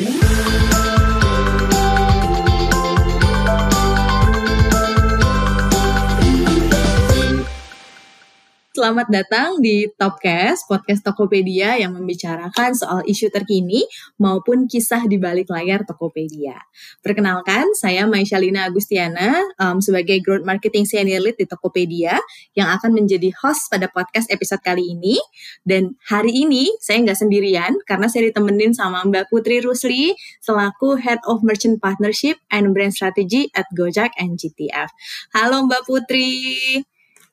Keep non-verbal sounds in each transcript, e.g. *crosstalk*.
Música Selamat datang di Topcast, podcast Tokopedia yang membicarakan soal isu terkini maupun kisah di balik layar Tokopedia. Perkenalkan, saya Maishalina Agustiana um, sebagai Growth Marketing Senior Lead di Tokopedia yang akan menjadi host pada podcast episode kali ini. Dan hari ini saya nggak sendirian karena saya ditemenin sama Mbak Putri Rusli selaku Head of Merchant Partnership and Brand Strategy at Gojek and GTF. Halo Mbak Putri.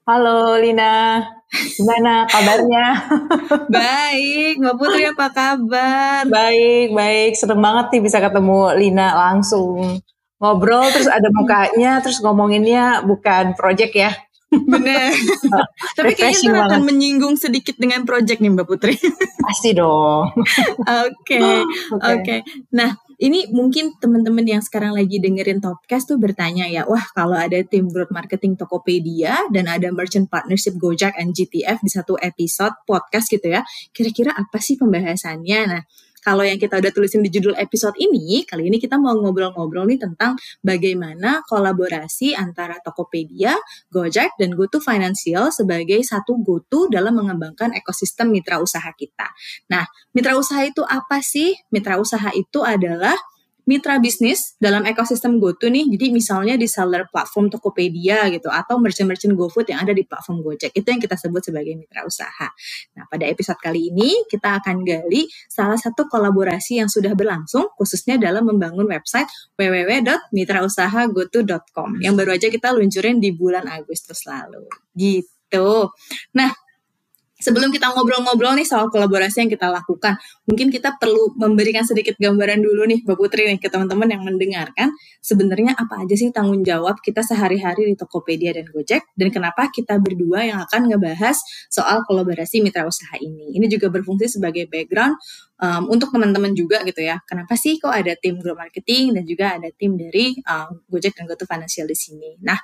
Halo Lina, gimana kabarnya? *laughs* baik, Mbak Putri apa kabar? Baik, baik. Seneng banget nih bisa ketemu Lina langsung. Ngobrol terus ada mukanya, terus ngomonginnya bukan project ya. Bener. *laughs* Tapi kayaknya kita akan menyinggung sedikit dengan project nih Mbak Putri. Pasti dong. *laughs* Oke, oke. Nah, ini mungkin teman-teman yang sekarang lagi dengerin Topcast tuh bertanya ya, wah kalau ada tim growth marketing Tokopedia dan ada merchant partnership Gojek and GTF di satu episode podcast gitu ya, kira-kira apa sih pembahasannya? Nah, kalau yang kita udah tulisin di judul episode ini, kali ini kita mau ngobrol-ngobrol nih tentang bagaimana kolaborasi antara Tokopedia, Gojek, dan GoTo Financial sebagai satu GoTo dalam mengembangkan ekosistem mitra usaha kita. Nah, mitra usaha itu apa sih? Mitra usaha itu adalah mitra bisnis dalam ekosistem GoTo nih. Jadi misalnya di seller platform Tokopedia gitu atau merchant-merchant GoFood yang ada di platform Gojek. Itu yang kita sebut sebagai mitra usaha. Nah, pada episode kali ini kita akan gali salah satu kolaborasi yang sudah berlangsung khususnya dalam membangun website www.mitrausahagoto.com yang baru aja kita luncurin di bulan Agustus lalu. Gitu. Nah, sebelum kita ngobrol-ngobrol nih soal kolaborasi yang kita lakukan, mungkin kita perlu memberikan sedikit gambaran dulu nih Mbak Putri nih ke teman-teman yang mendengarkan sebenarnya apa aja sih tanggung jawab kita sehari-hari di Tokopedia dan Gojek dan kenapa kita berdua yang akan ngebahas soal kolaborasi mitra usaha ini. Ini juga berfungsi sebagai background um, untuk teman-teman juga gitu ya. Kenapa sih kok ada tim growth marketing dan juga ada tim dari um, Gojek dan GoTo Financial di sini. Nah,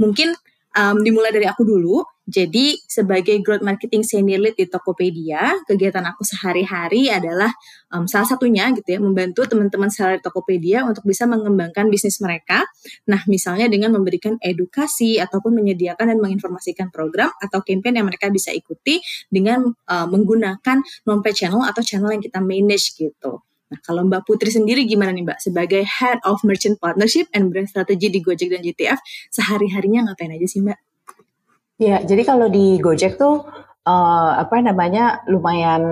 mungkin um, dimulai dari aku dulu. Jadi sebagai growth marketing senior lead di Tokopedia, kegiatan aku sehari-hari adalah um, salah satunya gitu ya membantu teman-teman seller Tokopedia untuk bisa mengembangkan bisnis mereka. Nah, misalnya dengan memberikan edukasi ataupun menyediakan dan menginformasikan program atau campaign yang mereka bisa ikuti dengan uh, menggunakan non-pay channel atau channel yang kita manage gitu. Nah, kalau Mbak Putri sendiri gimana nih Mbak? Sebagai Head of Merchant Partnership and Brand Strategy di Gojek dan GTF, sehari-harinya ngapain aja sih Mbak? Ya, jadi kalau di Gojek tuh uh, apa namanya lumayan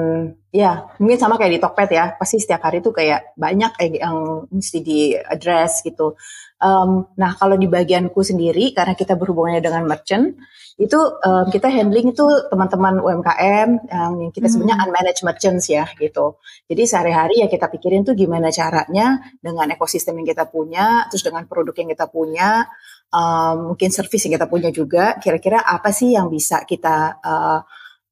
ya mungkin sama kayak di Tokped ya pasti setiap hari tuh kayak banyak yang mesti di address gitu. Um, nah kalau di bagianku sendiri karena kita berhubungannya dengan merchant itu um, kita handling itu teman-teman UMKM yang kita sebutnya hmm. unmanaged merchants ya gitu. Jadi sehari-hari ya kita pikirin tuh gimana caranya dengan ekosistem yang kita punya, terus dengan produk yang kita punya, um, mungkin service yang kita punya juga, kira-kira apa sih yang bisa kita uh,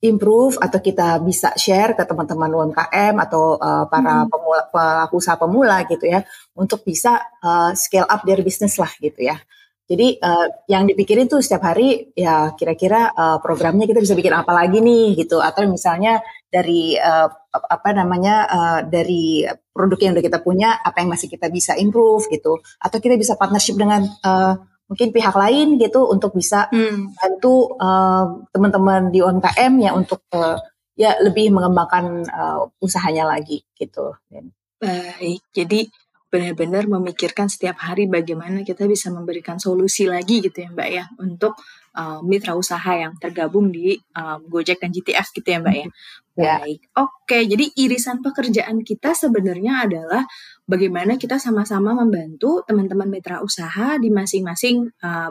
improve atau kita bisa share ke teman-teman UMKM atau uh, para hmm. pemula, pelaku usaha pemula gitu ya, untuk bisa uh, scale up their business lah gitu ya. Jadi uh, yang dipikirin tuh setiap hari ya kira-kira uh, programnya kita bisa bikin apa lagi nih gitu atau misalnya dari uh, apa namanya uh, dari produk yang udah kita punya apa yang masih kita bisa improve gitu atau kita bisa partnership dengan uh, mungkin pihak lain gitu untuk bisa hmm. bantu uh, teman-teman di UMKM ya untuk uh, ya lebih mengembangkan uh, usahanya lagi gitu. Baik, jadi benar-benar memikirkan setiap hari bagaimana kita bisa memberikan solusi lagi gitu ya Mbak ya untuk uh, mitra usaha yang tergabung di uh, Gojek dan GTF gitu ya Mbak ya. Ya. Baik. Oke, jadi irisan pekerjaan kita sebenarnya adalah bagaimana kita sama-sama membantu teman-teman mitra usaha di masing-masing uh,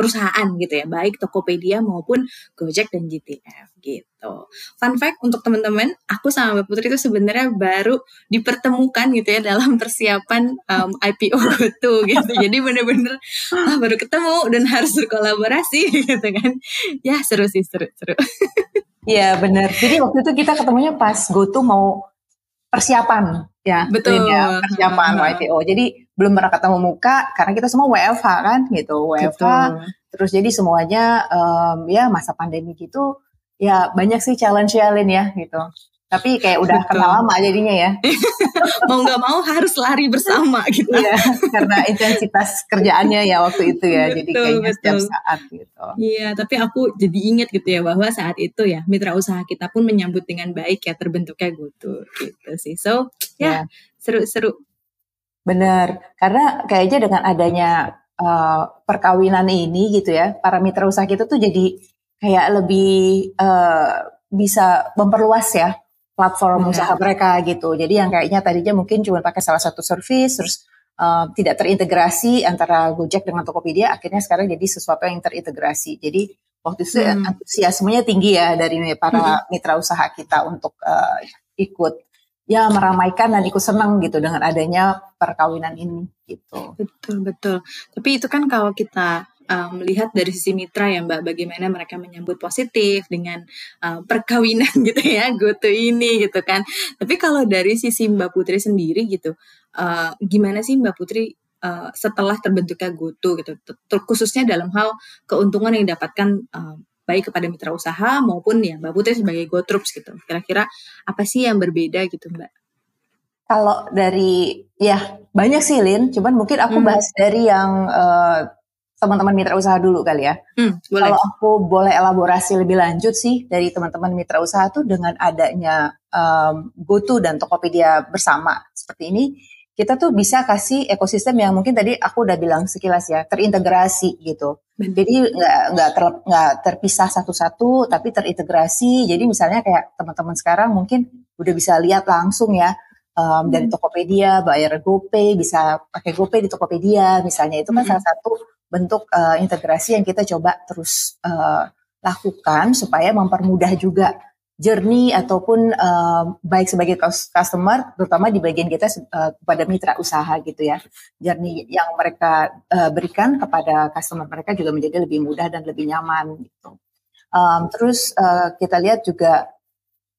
perusahaan gitu ya, baik Tokopedia maupun Gojek dan GTF gitu. Fun fact untuk teman-teman, aku sama Mbak Putri itu sebenarnya baru dipertemukan gitu ya dalam persiapan um, IPO GoTo gitu. Jadi bener-bener ah, baru ketemu dan harus berkolaborasi *laughs* gitu kan. Ya seru sih, seru, seru. *laughs* Iya bener. Jadi waktu itu kita ketemunya pas GoTo mau persiapan ya. Betul. Ya, persiapan uh -huh. IPO. Jadi belum pernah ketemu muka karena kita semua WFH kan gitu WFH Betul. terus jadi semuanya um, ya masa pandemi gitu ya banyak sih challenge challenge ya gitu Tapi kayak udah Betul. kenal lama jadinya ya. *laughs* mau nggak mau harus lari bersama gitu. Iya, karena intensitas kerjaannya ya waktu itu ya. jadi Betul, kayaknya setiap saat gitu. Iya, tapi aku jadi ingat gitu ya bahwa saat itu ya mitra usaha kita pun menyambut dengan baik ya terbentuknya GoTo gitu sih. So ya Ya. seru-seru. Benar, karena kayaknya dengan adanya uh, perkawinan ini gitu ya, para mitra usaha kita tuh jadi kayak lebih uh, bisa memperluas ya platform Benar. usaha mereka gitu. Jadi yang kayaknya tadinya mungkin cuma pakai salah satu service, terus uh, tidak terintegrasi antara Gojek dengan Tokopedia, akhirnya sekarang jadi sesuatu yang terintegrasi. Jadi waktu itu Hmm. antusiasmenya tinggi ya dari para mitra usaha kita untuk uh, ikut ya meramaikan dan ikut senang gitu dengan adanya perkawinan ini gitu. Betul betul. Tapi itu kan kalau kita uh, melihat dari sisi mitra ya Mbak, bagaimana mereka menyambut positif dengan uh, perkawinan *laughs* gitu ya GoTo ini gitu kan. Tapi kalau dari sisi Mbak Putri sendiri gitu, uh, gimana sih Mbak Putri uh, setelah terbentuknya GoTo gitu, ter- khususnya dalam hal keuntungan yang didapatkan uh, baik kepada mitra usaha maupun ya Mbak Putri sebagai GoTroops gitu. Kira-kira apa sih yang berbeda gitu Mbak? Kalau dari ya banyak sih Lin, cuman mungkin aku Hmm. bahas dari yang eh, teman-teman mitra usaha dulu kali ya. Hmm, boleh. Kalau aku boleh elaborasi lebih lanjut sih dari teman-teman mitra usaha tuh dengan adanya em, GoTo dan Tokopedia bersama seperti ini, kita tuh bisa kasih ekosistem yang mungkin tadi aku udah bilang sekilas ya terintegrasi gitu. Benar. Jadi nggak nggak ter- terpisah satu-satu, tapi terintegrasi. Jadi misalnya kayak teman-teman sekarang mungkin udah bisa lihat langsung ya em, dari Hmm. Tokopedia, bayar GoPay, bisa pakai GoPay di Tokopedia, misalnya itu kan Hmm. salah satu bentuk eh, integrasi yang kita coba terus eh, lakukan supaya mempermudah juga journey ataupun eh, baik sebagai cus- customer, terutama di bagian kita eh, kepada mitra usaha gitu ya, journey yang mereka eh, berikan kepada customer mereka juga menjadi lebih mudah dan lebih nyaman gitu. Em, terus eh, kita lihat juga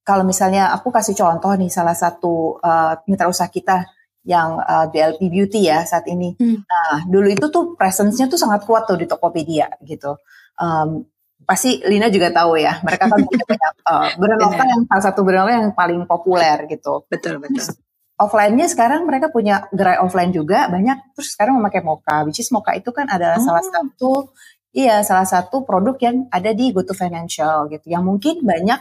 kalau misalnya aku kasih contoh nih salah satu uh, mitra usaha kita yang uh, BLP Beauty ya saat ini. Hmm. Nah dulu itu tuh presence-nya tuh sangat kuat tuh di Tokopedia gitu. Um, pasti Lina juga tahu ya mereka kan punya *laughs* banyak uh, brand lokal yang salah satu brand lokal yang paling populer gitu. Betul betul. Offline-nya sekarang mereka punya gerai offline juga banyak. Terus sekarang memakai Moka, which is Moka itu kan adalah Oh. salah satu iya salah satu produk yang ada di GoTo Financial gitu. Yang mungkin banyak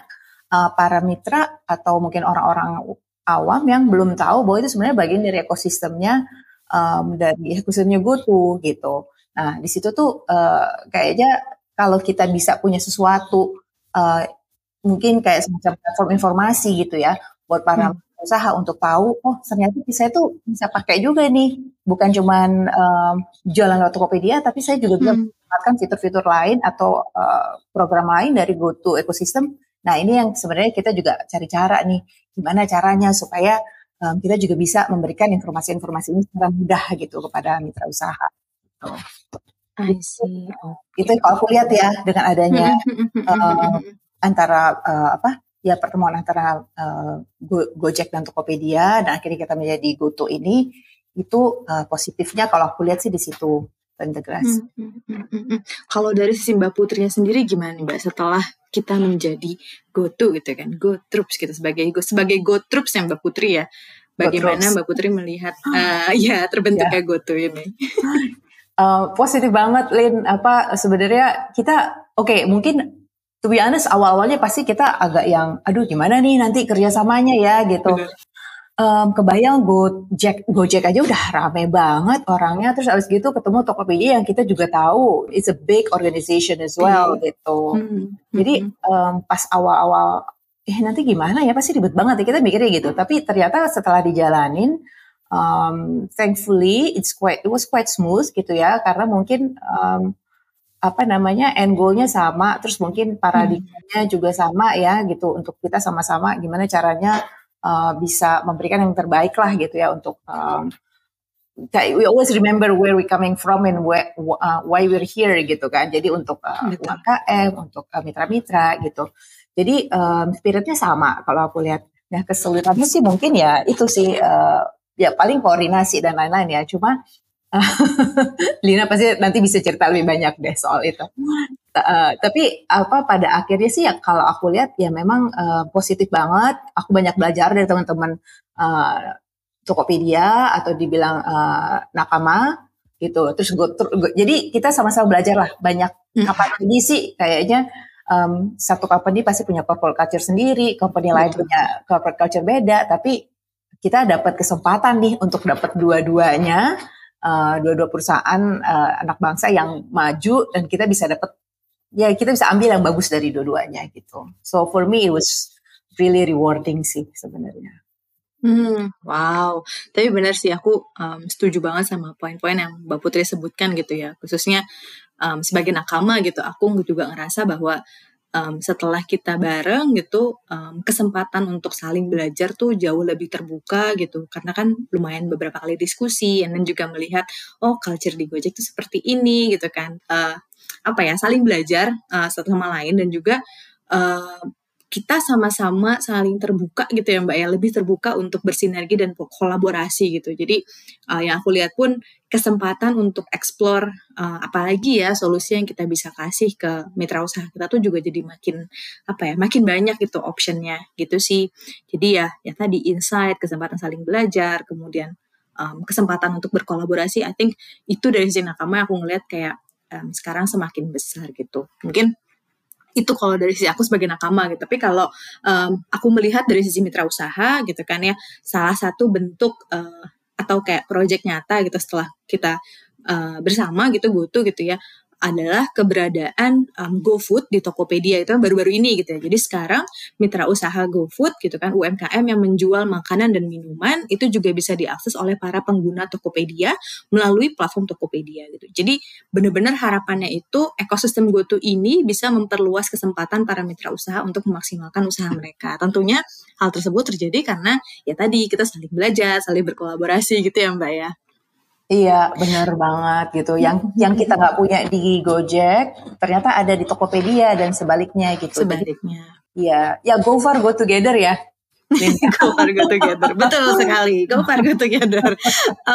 uh, para mitra atau mungkin orang-orang awam yang belum tahu bahwa itu sebenarnya bagian dari ekosistemnya um, dari ekosistemnya GoTo gitu. Nah di situ tuh uh, kayaknya kalau kita bisa punya sesuatu uh, mungkin kayak semacam platform informasi gitu ya buat para Hmm. usaha untuk tahu oh ternyata saya tuh bisa pakai juga nih bukan cuman um, jualan lewat Tokopedia tapi saya juga bisa Hmm. memanfaatkan fitur-fitur lain atau uh, program lain dari GoTo ekosistem. Nah ini yang sebenarnya kita juga cari cara nih gimana caranya supaya um, kita juga bisa memberikan informasi-informasi ini secara mudah gitu kepada mitra usaha. Gitu. I see. Itu kalau aku lihat ya dengan adanya uh, antara uh, apa ya pertemuan antara uh, Go- Gojek dan Tokopedia dan akhirnya kita menjadi GoTo ini itu uh, positifnya kalau aku lihat sih di situ integrasi. Hmm, hmm, hmm, hmm, hmm. Kalau dari sisi Mbak Putrinya sendiri gimana nih, Mbak setelah kita menjadi GoTo gitu kan, GoTroops gitu sebagai go sebagai GoTroops yang Mbak Putri ya. Bagaimana. Mbak Putri melihat uh, *laughs* ya terbentuknya GoTo ini? Uh, positif banget Lin apa sebenarnya kita oke mungkin to be honest awal-awalnya pasti kita agak yang aduh gimana nih nanti kerjasamanya ya gitu Bener. Um, kebayang Gojek Gojek aja udah rame banget orangnya. Terus abis gitu ketemu Tokopedia yang kita juga tahu. It's a big organization as well gitu. Hmm, jadi hmm, um, pas awal-awal eh nanti gimana ya? Pasti ribet banget ya kita mikirnya gitu. Tapi ternyata setelah dijalanin um, thankfully it's quite it was quite smooth gitu ya. Karena mungkin um, apa namanya end goalnya sama. Terus mungkin paradigmanya juga sama ya gitu. Untuk kita sama-sama gimana caranya uh, bisa memberikan yang terbaik lah gitu ya untuk um, we always remember where we coming from and where, uh, why we're here gitu kan. Jadi untuk uh, Betul. UMKM untuk uh, mitra-mitra gitu. Jadi um, spiritnya sama kalau aku lihat. Nah kesulitannya sih mungkin ya itu sih uh, ya paling koordinasi dan lain-lain ya. Cuma *laughs* Lina pasti nanti bisa cerita lebih banyak deh soal itu Uh, tapi apa pada akhirnya sih ya kalau aku lihat ya memang uh, positif banget. Aku banyak belajar dari teman-teman uh, Tokopedia atau dibilang uh, nakama gitu. Terus gue, jadi kita sama-sama belajar lah banyak. Kapan lagi sih kayaknya um, satu company pasti punya corporate culture sendiri, company lain punya corporate culture beda. Tapi kita dapat kesempatan nih untuk dapat dua-duanya. Uh, dua-dua perusahaan uh, anak bangsa yang maju dan kita bisa dapat ya kita bisa ambil yang bagus dari dua-duanya gitu. So for me it was really rewarding sih sebenarnya. Hmm, wow. Tapi benar sih aku um, setuju banget sama poin-poin yang Mbak Putri sebutkan gitu ya. Khususnya um, sebagai nakama gitu, aku juga ngerasa bahwa um, setelah kita bareng gitu, um, kesempatan untuk saling belajar tuh jauh lebih terbuka gitu. Karena kan lumayan beberapa kali diskusi, dan juga melihat, oh culture di Gojek tuh seperti ini gitu kan. Uh, apa ya saling belajar uh, satu sama lain dan juga uh, kita sama-sama saling terbuka gitu ya Mbak ya lebih terbuka untuk bersinergi dan kolaborasi gitu. Jadi uh, yang aku lihat pun kesempatan untuk explore uh, apalagi ya solusi yang kita bisa kasih ke mitra usaha kita tuh juga jadi makin apa ya makin banyak gitu optionnya gitu sih. Jadi ya ya tadi insight kesempatan saling belajar kemudian um, kesempatan untuk berkolaborasi I think itu dari sisi nakama aku ngeliat kayak um, sekarang semakin besar gitu. Mungkin itu kalau dari sisi aku sebagai nakama gitu. Tapi kalau um, aku melihat dari sisi mitra usaha gitu kan ya, salah satu bentuk uh, atau kayak proyek nyata gitu setelah kita uh, bersama gitu butuh gitu ya adalah keberadaan um, GoFood di Tokopedia itu baru-baru ini gitu ya. Jadi sekarang mitra usaha GoFood gitu kan UMKM yang menjual makanan dan minuman itu juga bisa diakses oleh para pengguna Tokopedia melalui platform Tokopedia gitu. Jadi benar-benar harapannya itu ekosistem GoTo ini bisa memperluas kesempatan para mitra usaha untuk memaksimalkan usaha mereka. Tentunya hal tersebut terjadi karena ya tadi kita saling belajar, saling berkolaborasi gitu ya Mbak ya. Iya, benar banget gitu. Yang yang kita nggak punya di Gojek, ternyata ada di Tokopedia dan sebaliknya gitu. Sebaliknya. Iya, ya go far go together ya. *laughs* go far go together, betul sekali. Go far go together.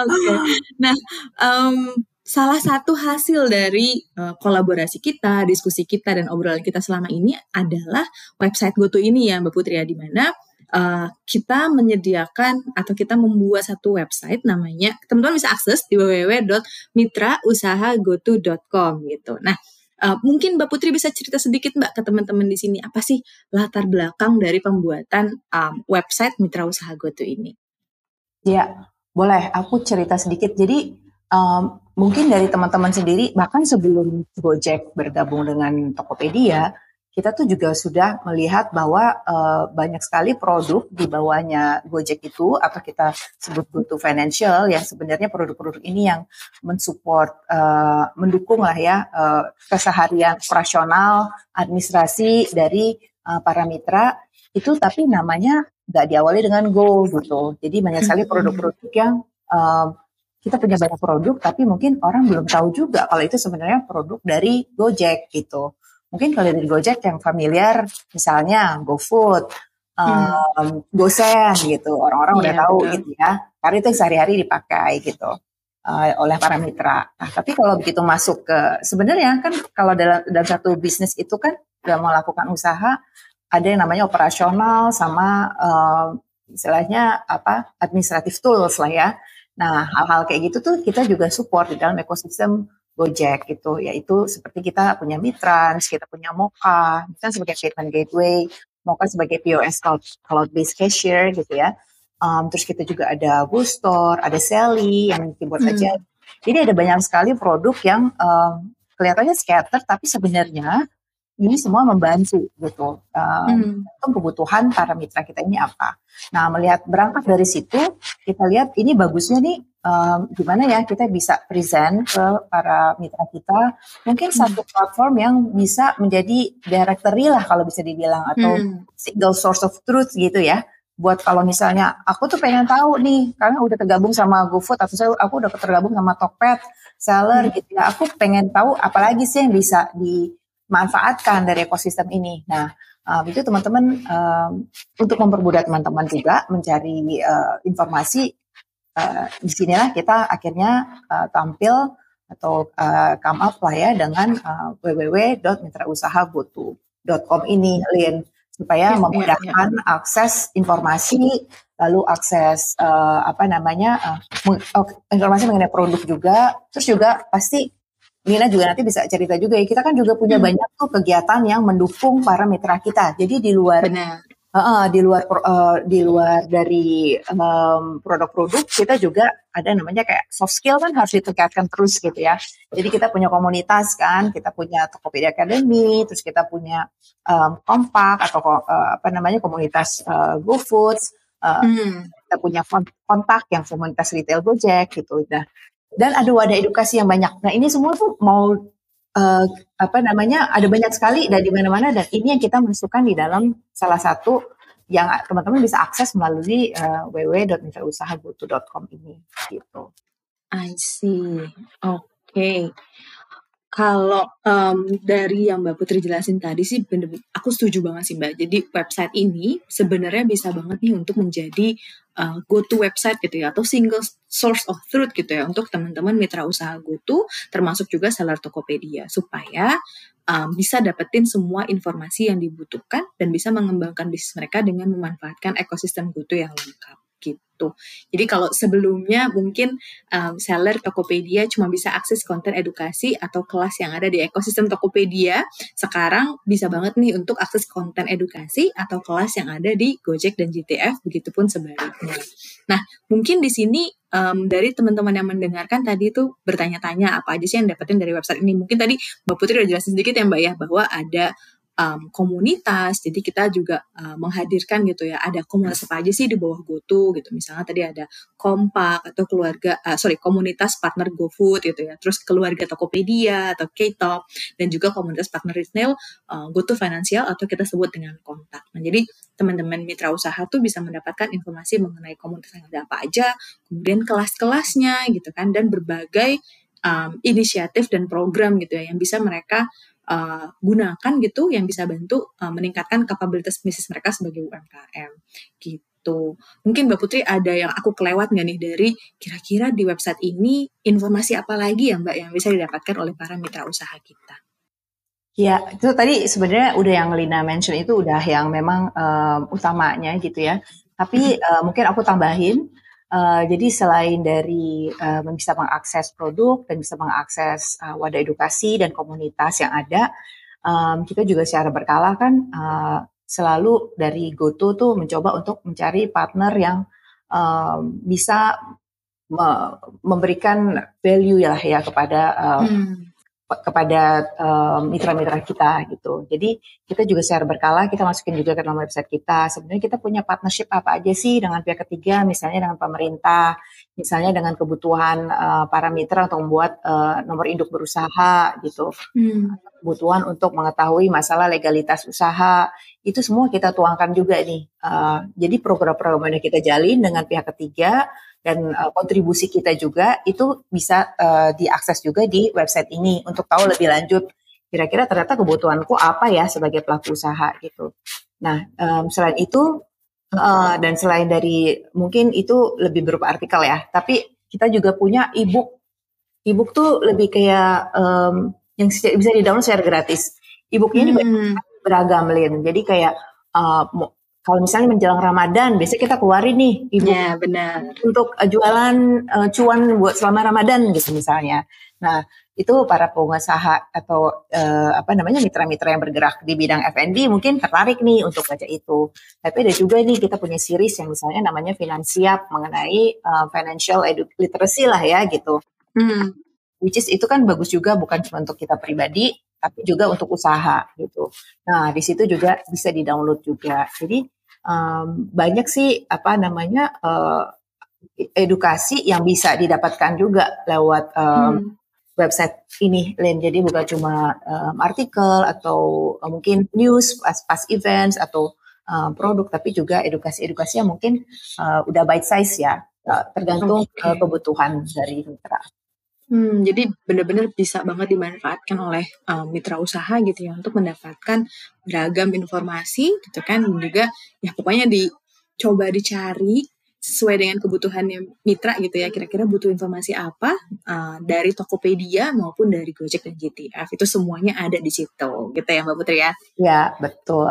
Oke. Okay. Nah, um, salah satu hasil dari uh, kolaborasi kita, diskusi kita dan obrolan kita selama ini adalah website GoTo ini ya Mbak Putri ya di mana uh, kita menyediakan atau kita membuat satu website namanya teman-teman bisa akses di www.mitrausahagoto.com gitu. Nah, uh, mungkin Mbak Putri bisa cerita sedikit Mbak ke teman-teman di sini apa sih latar belakang dari pembuatan um, website Mitra Usaha Goto ini? Ya, boleh. Aku cerita sedikit. Jadi um, mungkin dari teman-teman sendiri bahkan sebelum Gojek bergabung dengan Tokopedia kita tuh juga sudah melihat bahwa uh, banyak sekali produk di bawahnya Gojek itu atau kita sebut GoTo Financial yang sebenarnya produk-produk ini yang mensupport, uh, mendukung lah ya uh, keseharian operasional administrasi dari uh, para mitra itu tapi namanya nggak diawali dengan Go gitu. Jadi banyak sekali hmm. produk-produk yang uh, kita punya banyak produk tapi mungkin orang belum tahu juga kalau itu sebenarnya produk dari Gojek gitu. Mungkin kalau dari Gojek yang familiar, misalnya GoFood, um, hmm. GoSend gitu, orang-orang yeah, udah tahu betul. gitu ya, karena itu sehari-hari dipakai gitu uh, oleh para mitra. Nah, tapi kalau begitu masuk ke sebenarnya kan kalau dalam dalam satu bisnis itu kan dalam melakukan usaha ada yang namanya operasional sama uh, istilahnya apa administratif tools lah ya. Nah, hal-hal kayak gitu tuh kita juga support di dalam ekosistem Gojek gitu, yaitu seperti kita punya Mitrans, kita punya Moka, kan sebagai payment gateway, Moka sebagai POS cloud, cloud based cashier gitu ya. Um, terus kita juga ada Boostor, ada Sally yang keyboard hmm. aja. Jadi ada banyak sekali produk yang um, kelihatannya scatter, tapi sebenarnya ini semua membantu gitu um, hmm. kebutuhan para mitra kita ini apa. Nah melihat berangkat dari situ kita lihat ini bagusnya nih um, gimana ya kita bisa present ke para mitra kita mungkin hmm. satu platform yang bisa menjadi directory lah kalau bisa dibilang atau hmm. single source of truth gitu ya buat kalau misalnya aku tuh pengen tahu nih karena udah tergabung sama GoFood atau saya aku udah tergabung sama Tokped seller hmm. gitu ya aku pengen tahu apalagi sih yang bisa dimanfaatkan dari ekosistem ini. Nah um, itu teman-teman um, untuk mempermudah teman-teman juga mencari uh, informasi uh, di sinilah kita akhirnya uh, tampil atau uh, come up lah ya dengan uh, www.mitrausahagoto.com ini, Lin, supaya ya, memudahkan ya, ya. akses informasi, lalu akses uh, apa namanya uh, informasi mengenai produk juga, terus juga pasti Nina juga nanti bisa cerita juga ya. Kita kan juga punya hmm. banyak tuh kegiatan yang mendukung para mitra kita. Jadi di luar Benar. Uh, di luar uh, di luar dari um, produk-produk kita juga ada namanya kayak soft skill kan harus ditingkatkan terus gitu ya. Jadi kita punya komunitas kan, kita punya Tokopedia Academy, terus kita punya um, kompak atau uh, apa namanya komunitas uh, GoFoods, uh, hmm. kita punya kontak yang komunitas retail Gojek gitu. Nah, dan ada wadah edukasi yang banyak. Nah ini semua tuh mau uh, apa namanya ada banyak sekali dan di mana-mana dan ini yang kita masukkan di dalam salah satu yang teman-teman bisa akses melalui uh, www.mitrausahagoto.com ini gitu. I see. Oke. Okay. Kalau um, dari yang Mbak Putri jelasin tadi sih, bener, aku setuju banget sih Mbak. Jadi website ini sebenarnya bisa banget nih untuk menjadi uh, go-to website gitu ya, atau single source of truth gitu ya untuk teman-teman mitra usaha go-to, termasuk juga seller Tokopedia, supaya um, bisa dapetin semua informasi yang dibutuhkan dan bisa mengembangkan bisnis mereka dengan memanfaatkan ekosistem GoTo yang lengkap gitu. Jadi kalau sebelumnya mungkin um, seller Tokopedia cuma bisa akses konten edukasi atau kelas yang ada di ekosistem Tokopedia, sekarang bisa banget nih untuk akses konten edukasi atau kelas yang ada di Gojek dan GTF, begitupun sebaliknya. Nah, mungkin di sini um, dari teman-teman yang mendengarkan tadi itu bertanya-tanya apa aja sih yang dapetin dari website ini. Mungkin tadi Mbak Putri udah jelasin sedikit ya Mbak ya bahwa ada um, komunitas. Jadi kita juga uh, menghadirkan gitu ya, ada komunitas apa aja sih di bawah GoTo gitu. Misalnya tadi ada Kompak atau keluarga, uh, sorry komunitas partner GoFood gitu ya. Terus keluarga Tokopedia atau K-Top dan juga komunitas partner retail uh, GoTo Financial atau kita sebut dengan kontak. Nah jadi teman-teman mitra usaha tuh bisa mendapatkan informasi mengenai komunitas yang ada apa aja, kemudian kelas-kelasnya gitu kan, dan berbagai um, inisiatif dan program gitu ya yang bisa mereka uh, gunakan gitu yang bisa bantu uh, meningkatkan kapabilitas bisnis mereka sebagai UMKM gitu. Mungkin Mbak Putri ada yang aku kelewat nggak nih dari kira-kira di website ini informasi apa lagi ya Mbak yang bisa didapatkan oleh para mitra usaha kita? Ya, itu tadi sebenarnya udah yang Lina mention itu udah yang memang um, utamanya gitu ya. Tapi uh, mungkin aku tambahin Uh, jadi selain dari uh, bisa mengakses produk dan bisa mengakses uh, wadah edukasi dan komunitas yang ada, um, kita juga secara berkala kan uh, selalu dari GoTo tuh mencoba untuk mencari partner yang um, bisa me memberikan value ya ya kepada um, hmm kepada mitra-mitra um, kita gitu. Jadi kita juga secara berkala kita masukin juga ke dalam website kita. Sebenarnya kita punya partnership apa aja sih dengan pihak ketiga, misalnya dengan pemerintah, misalnya dengan kebutuhan uh, para mitra untuk membuat uh, nomor induk berusaha gitu. Hmm. Kebutuhan untuk mengetahui masalah legalitas usaha itu semua kita tuangkan juga nih. Uh, jadi program-program yang kita jalin dengan pihak ketiga dan uh, kontribusi kita juga itu bisa uh, diakses juga di website ini untuk tahu lebih lanjut kira-kira ternyata kebutuhanku apa ya sebagai pelaku usaha gitu. Nah um, selain itu uh, dan selain dari mungkin itu lebih berupa artikel ya, tapi kita juga punya ebook. Ebook tuh lebih kayak um, yang bisa di-download secara gratis. Ebooknya hmm. ini beragam, Lin. Jadi kayak uh, kalau misalnya menjelang Ramadan, biasanya kita keluarin nih ibu ya, benar. untuk uh, jualan uh, cuan buat selama Ramadan gitu misalnya. Nah itu para pengusaha atau uh, apa namanya mitra-mitra yang bergerak di bidang F&B mungkin tertarik nih untuk baca itu. Tapi ada juga nih kita punya series yang misalnya namanya Finansiap mengenai uh, financial literacy lah ya gitu. Hmm. Which is itu kan bagus juga bukan cuma untuk kita pribadi, tapi juga untuk usaha gitu. Nah di situ juga bisa di download juga. Jadi um, banyak sih apa namanya uh, edukasi yang bisa didapatkan juga lewat um, hmm. website ini, Len. Jadi bukan cuma um, artikel atau uh, mungkin news pas pas events atau uh, produk, tapi juga edukasi-edukasi yang mungkin uh, udah bite size ya, uh, tergantung okay. uh, kebutuhan dari mitra. Hmm, jadi benar-benar bisa banget dimanfaatkan oleh um, mitra usaha gitu ya untuk mendapatkan beragam informasi gitu kan dan juga ya pokoknya dicoba dicari sesuai dengan kebutuhannya mitra gitu ya. Kira-kira butuh informasi apa uh, dari Tokopedia maupun dari Gojek dan GTF itu semuanya ada di situ gitu ya Mbak Putri ya. Ya betul.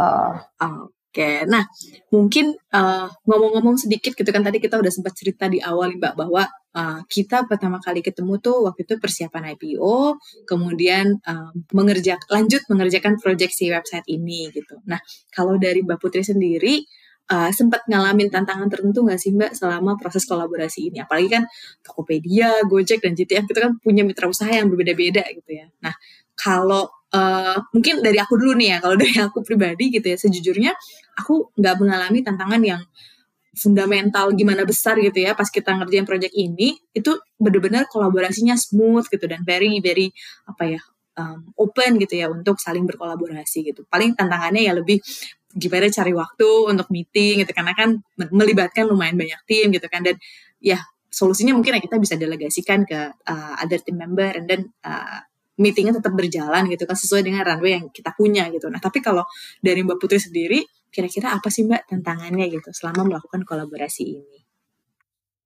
Uh, Oke, nah mungkin ngomong ngomong-ngomong sedikit gitu kan tadi kita udah sempat cerita di awal Mbak bahwa uh, kita pertama kali ketemu tuh waktu itu persiapan IPO, kemudian uh, mengerjak lanjut mengerjakan proyeksi website ini gitu. Nah kalau dari Mbak Putri sendiri uh, sempat ngalamin tantangan tertentu nggak sih Mbak selama proses kolaborasi ini? Apalagi kan Tokopedia, Gojek dan GTF itu kan punya mitra usaha yang berbeda-beda gitu ya. Nah kalau uh, mungkin dari aku dulu nih ya kalau dari aku pribadi gitu ya sejujurnya aku nggak mengalami tantangan yang fundamental gimana besar gitu ya pas kita ngerjain project ini itu benar-benar kolaborasinya smooth gitu dan very very apa ya um, open gitu ya untuk saling berkolaborasi gitu. Paling tantangannya ya lebih gimana cari waktu untuk meeting gitu karena kan melibatkan lumayan banyak tim gitu kan dan ya solusinya mungkin ya kita bisa delegasikan ke uh, other team member and then uh, meetingnya tetap berjalan gitu kan sesuai dengan runway yang kita punya gitu. Nah tapi kalau dari Mbak Putri sendiri, kira-kira apa sih Mbak tantangannya gitu selama melakukan kolaborasi ini?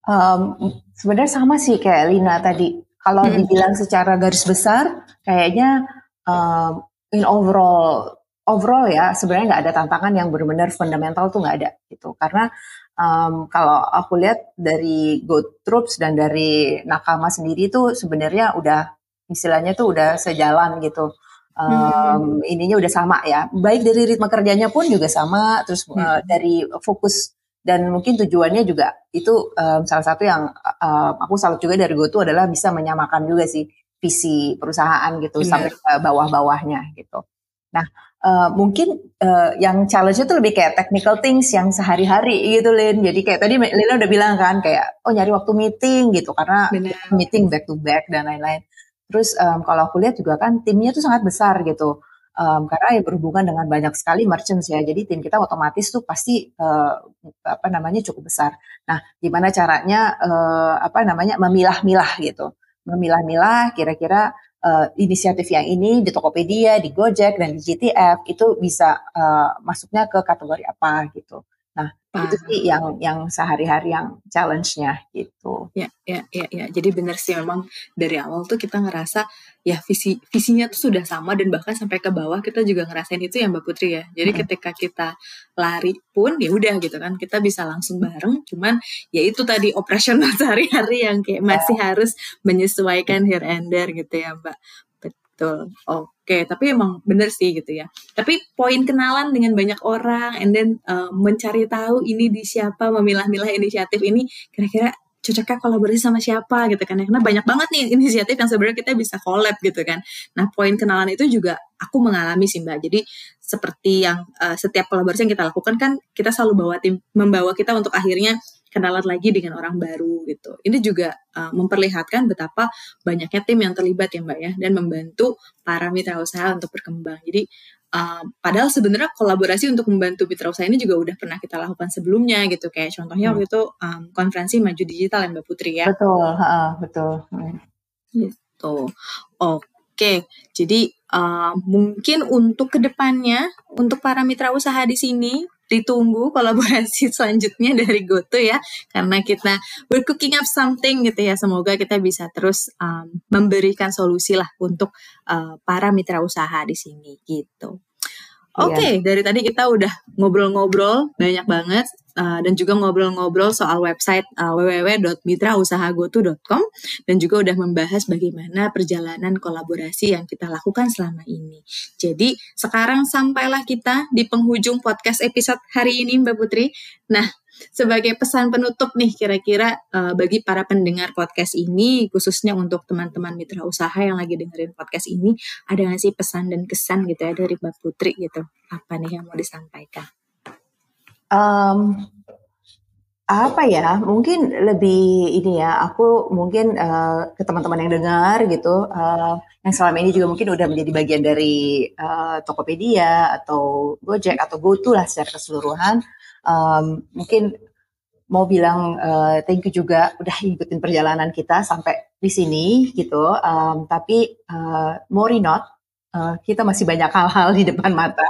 Um, Sebenarnya sama sih kayak Lina tadi. Kalau hmm. dibilang secara garis besar, kayaknya um, in overall overall ya sebenarnya nggak ada tantangan yang benar-benar fundamental tuh nggak ada gitu. Karena um, kalau aku lihat dari Go Troops dan dari Nakama sendiri tuh sebenarnya udah istilahnya tuh udah sejalan gitu. Um, hmm. ininya udah sama ya. Baik dari ritme kerjanya pun juga sama, terus hmm. uh, dari fokus dan mungkin tujuannya juga itu um, salah satu yang uh, aku salut juga dari GoTo adalah bisa menyamakan juga sih visi perusahaan gitu Benar. sampai ke bawah-bawahnya gitu. Nah, uh, mungkin uh, yang challenge itu lebih kayak technical things yang sehari-hari gitu Lin. Jadi kayak tadi Lina udah bilang kan kayak oh nyari waktu meeting gitu karena Benar. meeting back to back dan lain-lain. Terus um, kalau aku lihat juga kan timnya tuh sangat besar gitu. Um, karena ya berhubungan dengan banyak sekali merchants ya. Jadi tim kita otomatis tuh pasti uh, apa namanya cukup besar. Nah, gimana caranya uh, apa namanya memilah-milah gitu. Memilah-milah kira-kira uh, inisiatif yang ini di Tokopedia, di Gojek dan di GTF itu bisa uh, masuknya ke kategori apa gitu. Nah, Paham. itu sih yang yang sehari-hari yang challenge-nya gitu. Ya, ya, ya, ya. Jadi benar sih memang dari awal tuh kita ngerasa ya visi visinya tuh sudah sama dan bahkan sampai ke bawah kita juga ngerasain itu ya Mbak Putri ya. Jadi hmm. ketika kita lari pun ya udah gitu kan kita bisa langsung bareng. Cuman ya itu tadi operasional *laughs* sehari-hari yang kayak masih ya. harus menyesuaikan here and there gitu ya Mbak. Betul. Oke, tapi emang bener sih gitu ya. Tapi poin kenalan dengan banyak orang, and then uh, mencari tahu ini di siapa, memilah-milah inisiatif ini, kira-kira cocoknya kolaborasi sama siapa gitu kan ya. Karena banyak banget nih inisiatif yang sebenarnya kita bisa collab gitu kan. Nah, poin kenalan itu juga aku mengalami sih Mbak. Jadi seperti yang uh, setiap kolaborasi yang kita lakukan kan kita selalu bawa tim membawa kita untuk akhirnya kenalan lagi dengan orang baru gitu. Ini juga uh, memperlihatkan betapa banyaknya tim yang terlibat ya Mbak ya dan membantu para mitra usaha untuk berkembang. Jadi uh, padahal sebenarnya kolaborasi untuk membantu mitra usaha ini juga udah pernah kita lakukan sebelumnya gitu. Kayak contohnya hmm. waktu itu um, konferensi maju digital ya Mbak Putri ya. Betul, ha, betul. Hmm. Gitu. Oke, jadi uh, mungkin untuk ke depannya untuk para mitra usaha di sini ditunggu kolaborasi *laughs* selanjutnya dari GoTo ya karena kita we're cooking up something gitu ya semoga kita bisa terus um, memberikan solusi lah untuk uh, para mitra usaha di sini gitu. Iya. Oke, okay, yeah. dari tadi kita udah ngobrol-ngobrol banyak banget uh, dan juga ngobrol-ngobrol soal website uh, www.mitrausahagotu.com dan juga udah membahas bagaimana perjalanan kolaborasi yang kita lakukan selama ini. Jadi sekarang sampailah kita di penghujung podcast episode hari ini Mbak Putri. Nah, sebagai pesan penutup nih kira-kira uh, bagi para pendengar podcast ini khususnya untuk teman-teman mitra usaha yang lagi dengerin podcast ini ada nggak sih pesan dan kesan gitu ya dari Mbak Putri gitu apa nih yang mau disampaikan? Um, apa ya mungkin lebih ini ya aku mungkin uh, ke teman-teman yang dengar gitu uh, yang selama ini juga mungkin udah menjadi bagian dari uh, Tokopedia atau Gojek atau GoTo lah secara keseluruhan um, mungkin mau bilang uh, thank you juga udah ikutin perjalanan kita sampai di sini gitu. Um, tapi uh, more not, uh, kita masih banyak hal-hal di depan mata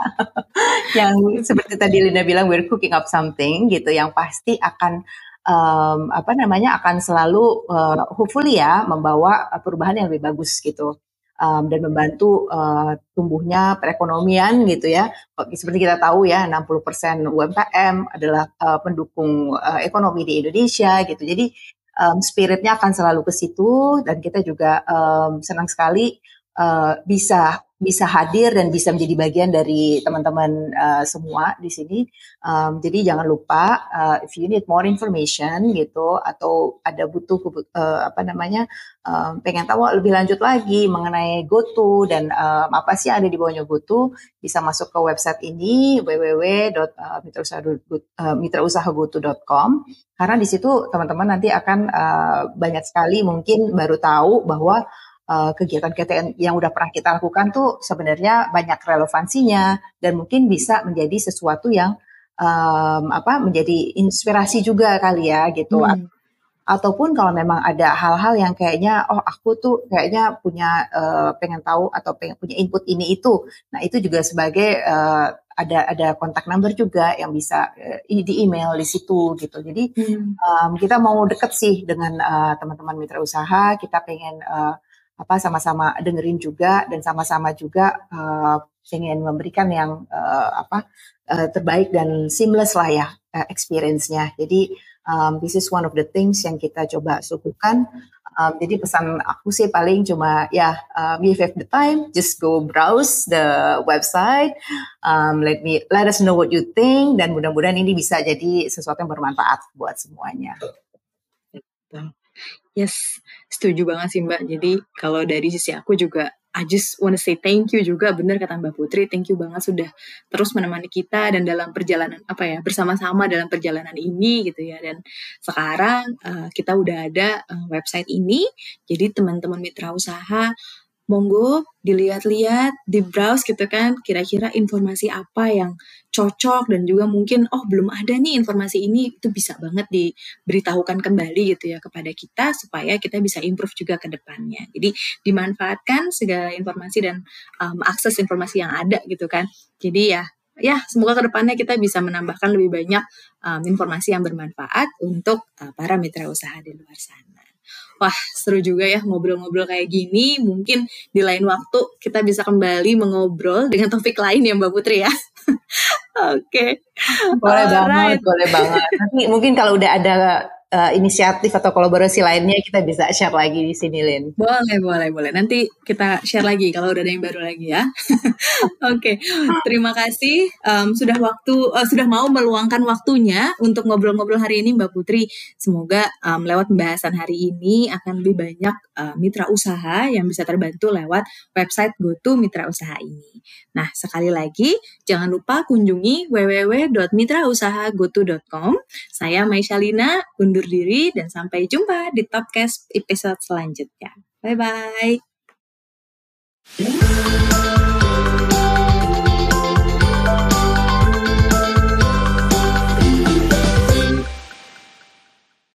*laughs* yang seperti tadi Linda bilang we're cooking up something gitu yang pasti akan um, apa namanya akan selalu uh, hopefully ya membawa perubahan yang lebih bagus gitu um, dan membantu uh, tumbuhnya perekonomian gitu ya. Seperti kita tahu ya 60% UMKM adalah uh, pendukung uh, ekonomi di Indonesia gitu. Jadi um, spiritnya akan selalu ke situ dan kita juga um, senang sekali uh, bisa bisa hadir dan bisa menjadi bagian dari teman-teman uh, semua di sini. Um, jadi jangan lupa uh, if you need more information gitu atau ada butuh uh, apa namanya um, pengen tahu lebih lanjut lagi mengenai GoTo dan um, apa sih ada di bawahnya GoTo bisa masuk ke website ini www.mitrausahagoto.com karena di situ teman-teman nanti akan uh, banyak sekali mungkin baru tahu bahwa Eh, kegiatan-kegiatan yang udah pernah kita lakukan tuh sebenarnya banyak relevansinya dan mungkin bisa menjadi sesuatu yang um, apa menjadi inspirasi juga kali ya gitu. Hmm. Ataupun kalau memang ada hal-hal yang kayaknya oh aku tuh kayaknya punya uh, pengen tahu atau pengen punya input ini itu. Nah, itu juga sebagai uh, ada ada kontak number juga yang bisa uh, di email di situ gitu. Jadi hmm. um, kita mau deket sih dengan teman-teman uh, mitra usaha. Kita pengen uh, apa sama-sama dengerin juga dan sama-sama juga uh, ingin memberikan yang uh, apa uh, terbaik dan seamless lah ya uh, experience-nya. Jadi um, this is one of the things yang kita coba suguhkan. Um, jadi pesan aku sih paling cuma ya um, if have the time, just go browse the website. Um, let me let us know what you think dan mudah-mudahan ini bisa jadi sesuatu yang bermanfaat buat semuanya. Yes, setuju banget sih Mbak. Jadi kalau dari sisi aku juga I just wanna say thank you juga. Bener kata Mbak Putri thank you banget sudah terus menemani kita dan dalam perjalanan apa ya bersama-sama dalam perjalanan ini gitu ya. Dan sekarang uh, kita udah ada uh, website ini. Jadi teman-teman mitra usaha monggo dilihat-lihat, di browse gitu kan, kira-kira informasi apa yang cocok dan juga mungkin oh belum ada nih informasi ini itu bisa banget diberitahukan kembali gitu ya kepada kita supaya kita bisa improve juga ke depannya. Jadi dimanfaatkan segala informasi dan um, akses informasi yang ada gitu kan. Jadi ya ya semoga ke depannya kita bisa menambahkan lebih banyak um, informasi yang bermanfaat untuk uh, para mitra usaha di luar sana. Wah, seru juga ya ngobrol-ngobrol kayak gini. Mungkin di lain waktu kita bisa kembali mengobrol dengan topik lain ya Mbak Putri ya. *laughs* Oke. okay. Boleh Alright. banget, boleh banget. Nanti mungkin kalau udah ada uh, inisiatif atau kolaborasi lainnya kita bisa share lagi di sini, Lin. Boleh, boleh, boleh. Nanti kita share lagi kalau udah ada yang baru lagi ya. *laughs* Oke, okay. terima kasih um, sudah waktu uh, sudah mau meluangkan waktunya untuk ngobrol-ngobrol hari ini, Mbak Putri. Semoga um, lewat pembahasan hari ini akan lebih banyak uh, mitra usaha yang bisa terbantu lewat website GoTo Mitra Usaha ini. Nah, sekali lagi jangan lupa kunjungi www.mitrausahagoto.com. Saya Maishalina undur undur diri dan sampai jumpa di Topcast episode selanjutnya. Bye-bye.